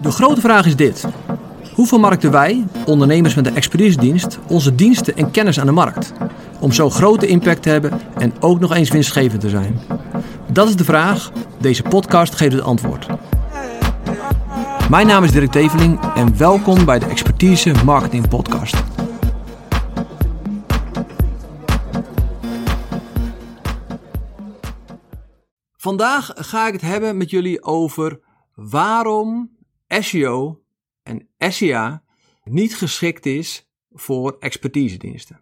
De grote vraag is dit. Hoe vermarkten wij, ondernemers met een expertisedienst, onze diensten en kennis aan de markt? Om zo grote impact te hebben en ook nog eens winstgevend te zijn. Dat is de vraag. Deze podcast geeft het antwoord. Mijn naam is Dirk Teveling en welkom bij de Expertise Marketing Podcast. Vandaag ga ik het hebben met jullie over waarom SEO en SEA niet geschikt is voor expertisediensten.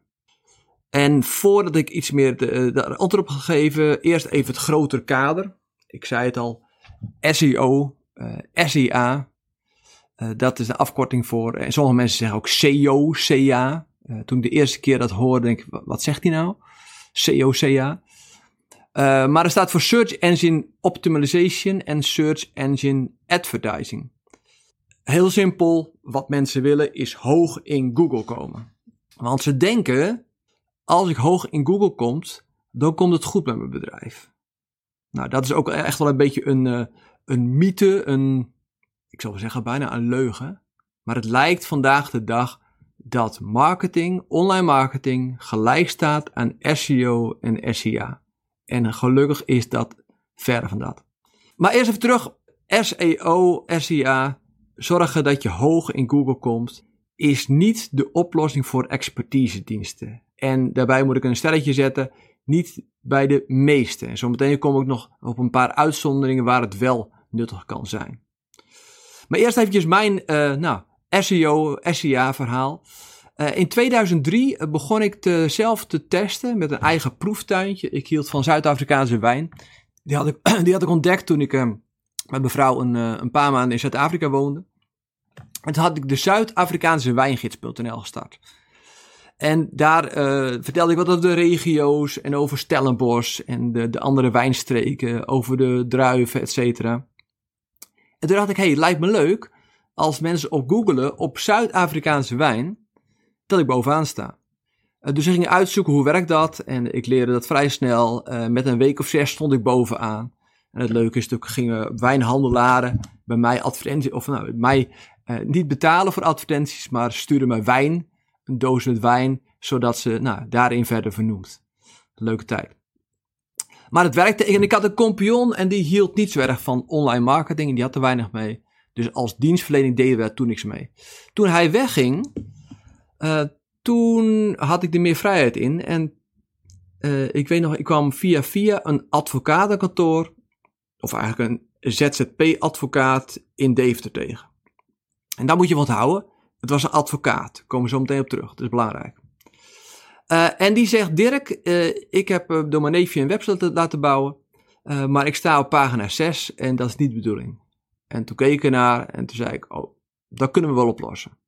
En voordat ik iets meer de, de antwoord op ga geven, eerst even het grotere kader. Ik zei het al, SEO, uh, SEA, uh, dat is de afkorting voor, en sommige mensen zeggen ook SEO, CA. Uh, toen ik de eerste keer dat hoorde, denk ik, wat zegt hij nou? SEO, CA. Uh, maar er staat voor Search Engine Optimization en Search Engine Advertising. Heel simpel, wat mensen willen is hoog in Google komen. Want ze denken, als ik hoog in Google kom, dan komt het goed met mijn bedrijf. Nou, dat is ook echt wel een beetje een, uh, een mythe, een, ik zou zeggen bijna een leugen. Maar het lijkt vandaag de dag dat marketing, online marketing, gelijk staat aan SEO en SEA. En gelukkig is dat ver van dat. Maar eerst even terug. SEO, SEA, zorgen dat je hoog in Google komt, is niet de oplossing voor expertisediensten. En daarbij moet ik een stelletje zetten, niet bij de meeste. En zometeen kom ik nog op een paar uitzonderingen waar het wel nuttig kan zijn. Maar eerst eventjes mijn uh, nou, SEO, SEA verhaal. Uh, in 2003 begon ik te, zelf te testen met een eigen proeftuintje. Ik hield van Zuid-Afrikaanse wijn. Die had, ik, die had ik ontdekt toen ik uh, met mijn vrouw een, uh, een paar maanden in Zuid-Afrika woonde. En toen had ik de Zuid-Afrikaanse wijngids.nl gestart. En daar vertelde ik wat over de regio's en over Stellenbosch en de, de andere wijnstreken, over de druiven, et cetera. En toen dacht ik, hey, het lijkt me leuk als mensen op googelen op Zuid-Afrikaanse wijn dat ik bovenaan sta. Uh, dus ik ging uitzoeken hoe werkt dat en ik leerde dat vrij snel. Uh, met een week of zes stond ik bovenaan. En het leuke is natuurlijk, gingen wijnhandelaren bij mij advertenties, of nou, mij uh, niet betalen voor advertenties, maar sturen mij wijn, een doos met wijn, zodat ze nou, daarin verder vernoemd. Leuke tijd. Maar het werkte en ik had een kompion en die hield niet zo erg van online marketing en die had er weinig mee. Dus als dienstverlening deden we daar toen niks mee. Toen hij wegging, uh, toen had ik er meer vrijheid in. En uh, ik weet nog, ik kwam via via een advocatenkantoor, of eigenlijk een ZZP-advocaat in Deventer tegen. En daar moet je wat houden. Het was een advocaat. Daar komen we zo meteen op terug. Dat is belangrijk. Uh, en die zegt: Dirk, ik heb door mijn neefje een website laten bouwen. maar ik sta op pagina 6 en dat is niet de bedoeling. En toen keek ik ernaar en toen zei ik: Oh, dat kunnen we wel oplossen.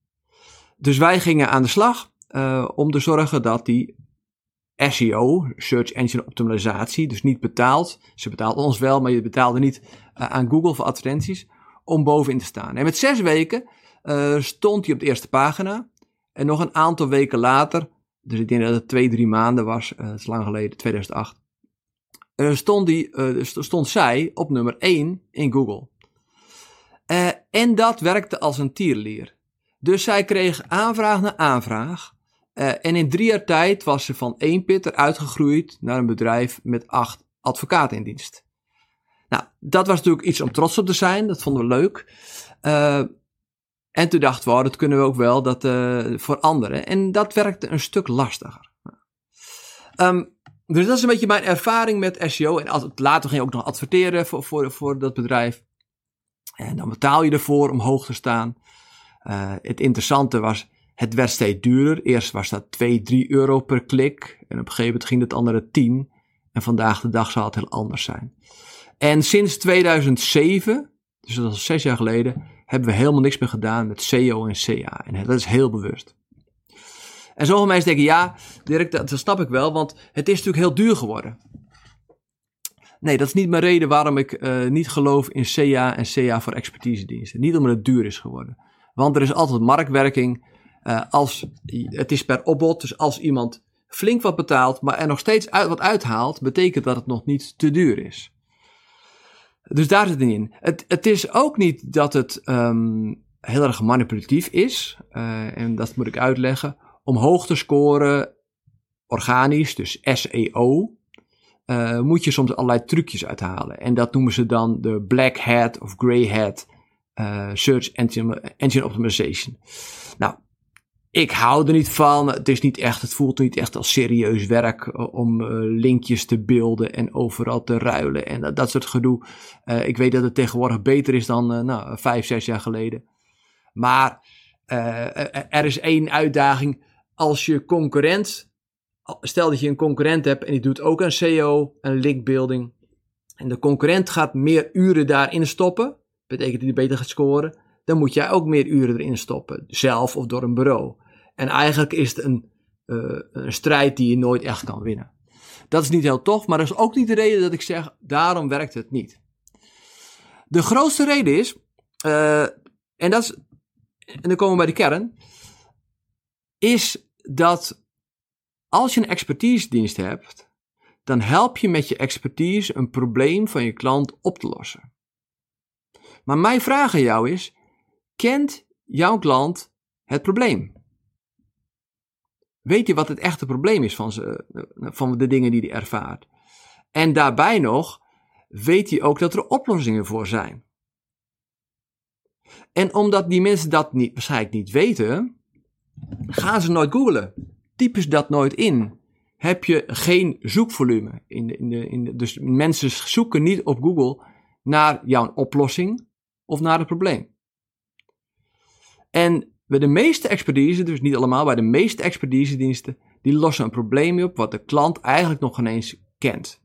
Dus wij gingen aan de slag uh, om te zorgen dat die SEO, Search Engine Optimalisatie, dus niet betaald. Ze betaalden ons wel, maar je betaalde niet uh, aan Google voor advertenties om bovenin te staan. En met zes weken uh, stond hij op de eerste pagina. En nog een aantal weken later, dus ik denk dat het twee, drie maanden was, dat is lang geleden, 2008, stond, die, stond zij op nummer 1 in Google. en dat werkte als een tierlier. Dus zij kreeg aanvraag na aanvraag. Uh, en in drie jaar tijd was ze van één pitter uitgegroeid naar een bedrijf met acht advocaten in dienst. Nou, dat was natuurlijk iets om trots op te zijn. Dat vonden we leuk. Uh, en toen dachten we, oh, dat kunnen we ook wel dat, uh, voor anderen. En dat werkte een stuk lastiger. Um, dus dat is een beetje mijn ervaring met SEO. En later ging je ook nog adverteren voor, voor, voor dat bedrijf. En dan betaal je ervoor om hoog te staan. Uh, het interessante was, het werd steeds duurder. Eerst was dat 2, 3 euro per klik. En op een gegeven moment ging het andere 10. En vandaag de dag zal het heel anders zijn. En sinds 2007, dus dat is zes jaar geleden, hebben we helemaal niks meer gedaan met SEO en CA. En dat is heel bewust. En sommige mensen denken, ja, Dirk, dat, dat snap ik wel, want het is natuurlijk heel duur geworden. Nee, dat is niet mijn reden waarom ik uh, niet geloof in CA en CA voor expertisediensten. Niet omdat het duur is geworden. Want er is altijd marktwerking. Uh, als, het is per opbod, dus als iemand flink wat betaalt, maar er nog steeds uit, wat uithaalt, betekent dat het nog niet te duur is. Dus daar zit het in. Het, het is ook niet dat het ehm, heel erg manipulatief is. Uh, en dat moet ik uitleggen. Om hoog te scoren, organisch, dus SEO, uh, moet je soms allerlei trucjes uithalen. En dat noemen ze dan de black hat of grey hat uh, search engine, engine optimization. Nou, ik hou er niet van. Het is niet echt, het voelt niet echt als serieus werk eh, om uh, linkjes te beelden en overal te ruilen en dat, soort gedoe. Uh, ik weet dat het tegenwoordig beter is dan nou, vijf, zes jaar geleden. Maar er is één uitdaging. Als je concurrent, stel dat je een concurrent hebt en die doet ook een SEO, een linkbuilding. En de concurrent gaat meer uren daarin stoppen. Betekent dat hij beter gaat scoren dan moet jij ook meer uren erin stoppen, zelf of door een bureau. En eigenlijk is het een, uh, een strijd die je nooit echt kan winnen. Dat is niet heel tof, maar dat is ook niet de reden dat ik zeg, daarom werkt het niet. De grootste reden is, uh, en, dat is, en dan komen we bij de kern, is dat als je een expertise dienst hebt, dan help je met je expertise een probleem van je klant op te lossen. Maar mijn vraag aan jou is: kent jouw klant het probleem? Weet je wat het echte probleem is van, ze, van de dingen die hij ervaart? En daarbij nog, weet hij ook dat er oplossingen voor zijn. En omdat die mensen dat niet, waarschijnlijk niet weten, gaan ze nooit googlen. Typen ze dat nooit in. Heb je geen zoekvolume. In de, in de, dus mensen zoeken niet op Google naar jouw oplossing of naar het probleem. En bij de meeste expertise, dus niet allemaal, bij de meeste expertise diensten, die lossen een probleem op wat de klant eigenlijk nog geen eens kent.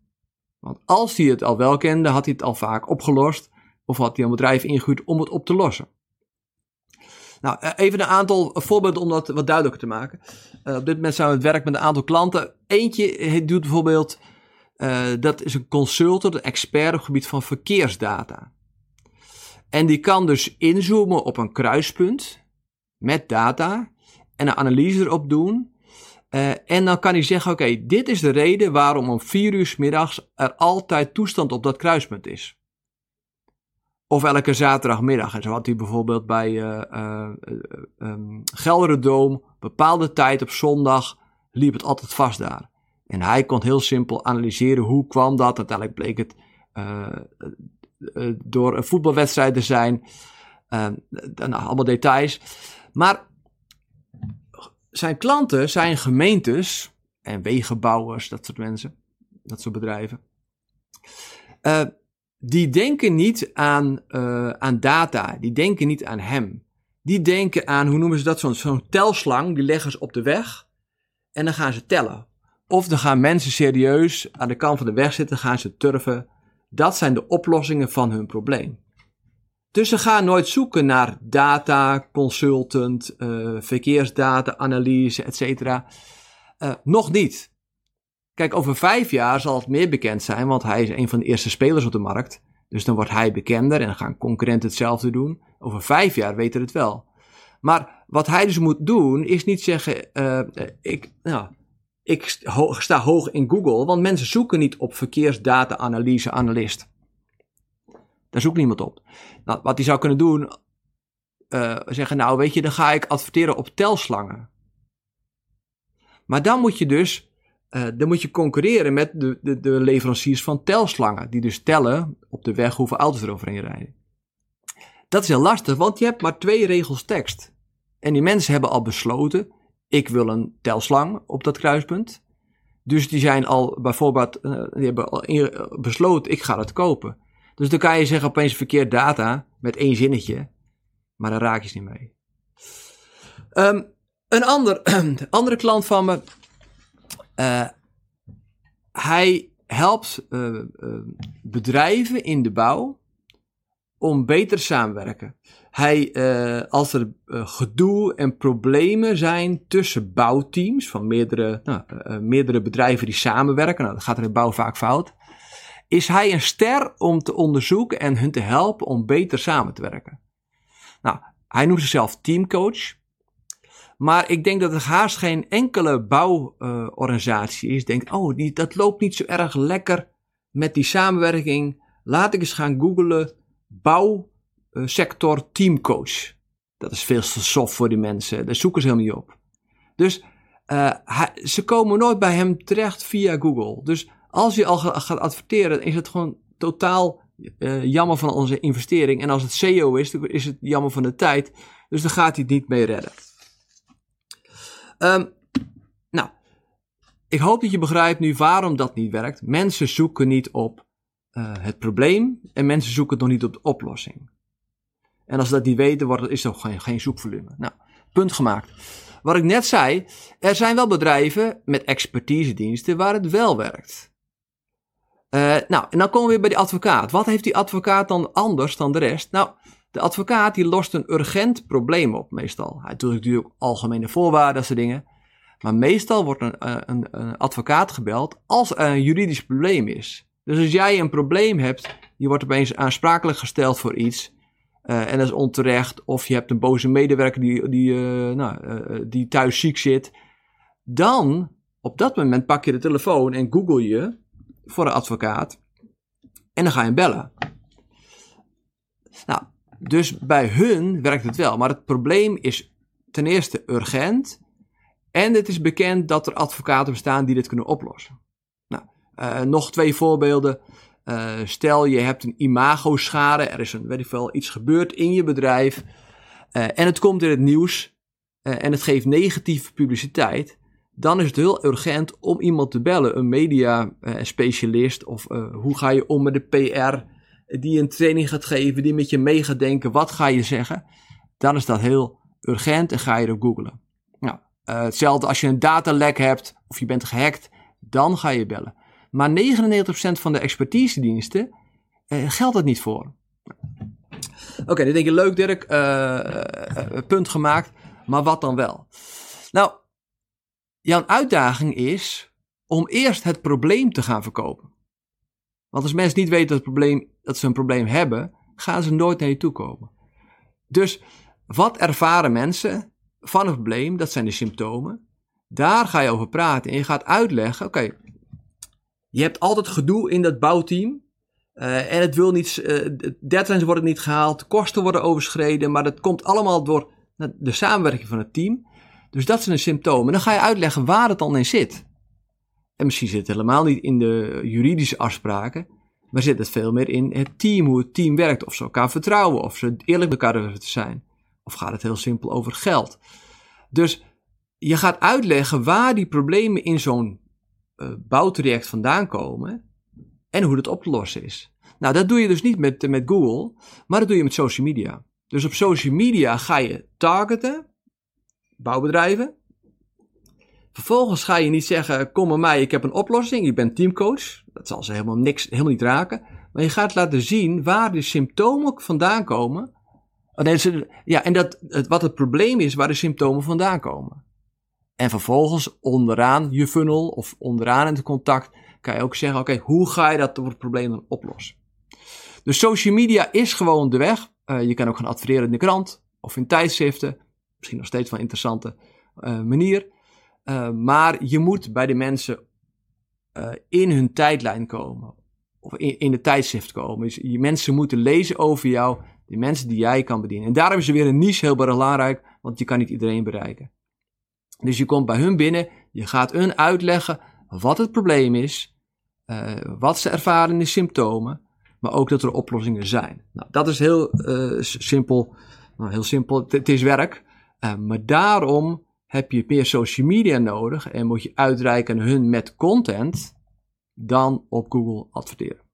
Want als hij het al wel kende, had hij het al vaak opgelost of had hij een bedrijf ingehuurd om het op te lossen. Nou, eh, even een aantal voorbeelden om dat wat duidelijker te maken. Uh, op dit moment zijn we het werk met een aantal klanten. Eentje doet bijvoorbeeld, dat is een consultant, een expert op het gebied van verkeersdata. En die kan dus inzoomen op een kruispunt met data en een analyse erop doen. Uh, en dan kan hij zeggen: Oké, dit is de reden waarom om vier uur s middags er altijd toestand op dat kruispunt is. Of elke zaterdagmiddag. En zo had hij bijvoorbeeld bij uh, uh, um, Gelderdoom bepaalde tijd op zondag liep het altijd vast daar. En hij kon heel simpel analyseren hoe kwam dat. Uiteindelijk bleek het door een voetbalwedstrijd te zijn. nou, allemaal details. Maar zijn klanten zijn gemeentes en wegenbouwers, dat soort mensen, dat soort bedrijven. Uh, die denken niet aan, aan data, die denken niet aan hem. Die denken aan, hoe noemen ze dat, zo'n zo'n telslang, die leggen ze op de weg en dan gaan ze tellen. Of dan gaan mensen serieus aan de kant van de weg zitten, gaan ze turven. Dat zijn de oplossingen van hun probleem. Dus ze gaan nooit zoeken naar data, consultant, uh, verkeersdata, analyse, etc. Eh, nog niet. Kijk, over vijf jaar zal het meer bekend zijn, want hij is een van de eerste spelers op de markt. Dus dan wordt hij bekender en dan gaan concurrenten hetzelfde doen. Over vijf jaar weten we het wel. Maar wat hij dus moet doen, is niet zeggen: uh, ik, nou, ik sta hoog in Google, want mensen zoeken niet op verkeersdata-analyse, analist. Daar zoekt niemand op. Nou, wat hij zou kunnen doen, uh, zeggen, nou weet je, dan ga ik adverteren op telslangen. Maar dan moet je dus, uh, dan moet je concurreren met de, de, de leveranciers van telslangen. Die dus tellen op de weg hoeveel auto's er overheen rijden. Dat is heel lastig, want je hebt maar twee regels tekst. En die mensen hebben al besloten, ik wil een telslang op dat kruispunt. Dus die zijn al bijvoorbeeld, uh, die hebben al besloten, ik ga dat kopen. Dus dan kan je zeggen opeens verkeerd data met één zinnetje, maar daar raak je ze niet mee. Um, een ander, andere klant van me, uh, hij helpt bedrijven in de bouw om beter te samenwerken. Hij, als er gedoe en problemen zijn tussen bouwteams van meerdere, nou, meerdere bedrijven die samenwerken, nou, dat gaat er in bouw vaak fout is hij een ster om te onderzoeken en hun te helpen om beter samen te werken. Nou, hij noemt zichzelf teamcoach. Maar ik denk dat er haast geen enkele bouworganisatie is. Denkt, oh, die, dat loopt niet zo erg lekker met die samenwerking. laat ik eens gaan googlen bouwsector teamcoach. Dat is veel te soft voor die mensen. Daar zoeken ze helemaal niet op. Dus uh, ze komen nooit bij hem terecht via Google. Dus als je al gaat adverteren, is het gewoon totaal uh, jammer van onze investering. En als het SEO is, dan is het jammer van de tijd. Dus dan gaat hij het niet mee redden. Um, nou, ik hoop dat je begrijpt nu waarom dat niet werkt. Mensen zoeken niet op uh, het probleem en mensen zoeken nog niet op de oplossing. En als ze dat niet weten, wordt, is er geen, geen zoekvolume. Nou, punt gemaakt. Wat ik net zei, er zijn wel bedrijven met expertisediensten waar het wel werkt. Uh, nou, en dan komen we weer bij die advocaat. Wat heeft die advocaat dan anders dan de rest? Nou, de advocaat die lost een urgent probleem op, meestal. Hij doet natuurlijk algemene voorwaarden, dat soort dingen. Maar meestal wordt een, eh, een, een, advocaat gebeld als er een juridisch probleem is. Dus als jij een probleem hebt, je wordt opeens aansprakelijk gesteld voor iets. Uh, en dat is onterecht. Of je hebt een boze medewerker die, die, uh, nou, uh, die thuis ziek zit. Dan, op dat moment pak je de telefoon en google je voor een advocaat. En dan ga je hem bellen. Nou, dus bij hun werkt het wel. Maar het probleem is ten eerste urgent. En het is bekend dat er advocaten bestaan die dit kunnen oplossen. Nou, nog twee voorbeelden. Uh, stel je hebt een imago-schade, er is een, weet iets gebeurd in je bedrijf uh, en het komt in het nieuws en het geeft negatieve publiciteit, dan is het heel urgent om iemand te bellen, een media-specialist of hoe ga je om met de PR die een training gaat geven, die met je mee gaat denken, wat ga je zeggen? Dan is dat heel urgent en ga je er googlen. Nou, hetzelfde als je een datalek hebt of je bent gehackt, dan ga je bellen. Maar 99% van de expertisediensten eh, geldt dat niet voor. Oké, dan denk je leuk Dirk, uh, punt gemaakt. Maar wat dan wel? Nou, jouw uitdaging is om eerst het probleem te gaan verkopen. Want als mensen niet weten dat, het probleem, dat ze een probleem hebben, gaan ze nooit naar je toe komen. Dus wat ervaren mensen van het probleem? Dat zijn de symptomen. Daar ga je over praten en je gaat uitleggen: oké, je hebt altijd gedoe in dat bouwteam. Uh, en het wil niet, uh, deadlines worden niet gehaald, kosten worden overschreden, maar dat komt allemaal door de samenwerking van het team. Dus dat zijn de symptomen. Dan ga je uitleggen waar het dan in zit. En misschien zit het helemaal niet in de juridische afspraken, maar zit het veel meer in het team, hoe het team werkt, of ze elkaar vertrouwen, of ze eerlijk met elkaar durven te zijn. Of gaat het heel simpel over geld? Dus je gaat uitleggen waar die problemen in zo'n uh, bouwtraject vandaan komen en hoe dat op te lossen is. Nou, dat doe je dus niet met, met Google, maar dat doe je met social media. Dus op social media ga je targeten, bouwbedrijven. Vervolgens ga je niet zeggen, kom bij mij, ik heb een oplossing, je bent teamcoach. Dat zal ze helemaal niks, helemaal niet raken. Maar je gaat laten zien waar de symptomen vandaan komen. Oh, ja, en dat, wat het probleem is waar de symptomen vandaan komen. En vervolgens onderaan je funnel of onderaan in het contact kan je ook zeggen: oké, hoe ga je dat probleem dan oplossen? Dus social media is gewoon de weg. Uh, je kan ook gaan adverteren in de krant of in tijdschriften. Misschien nog steeds wel een interessante uh, manier. Uh, maar je moet bij de mensen in hun tijdlijn komen. Of in, in de tijdschrift komen. Dus je mensen moeten lezen over jou. De mensen die jij kan bedienen. En daarom is er weer een niche heel belangrijk. Want je kan niet iedereen bereiken. Dus je komt bij hun binnen, je gaat hun uitleggen wat het probleem is, uh, wat ze ervaren in de symptomen, maar ook dat er oplossingen zijn. Nou, dat is heel uh, simpel. Nou, heel simpel, het is werk. Uh, maar daarom heb je meer social media nodig en moet je uitreiken hun met content dan op Google adverteren.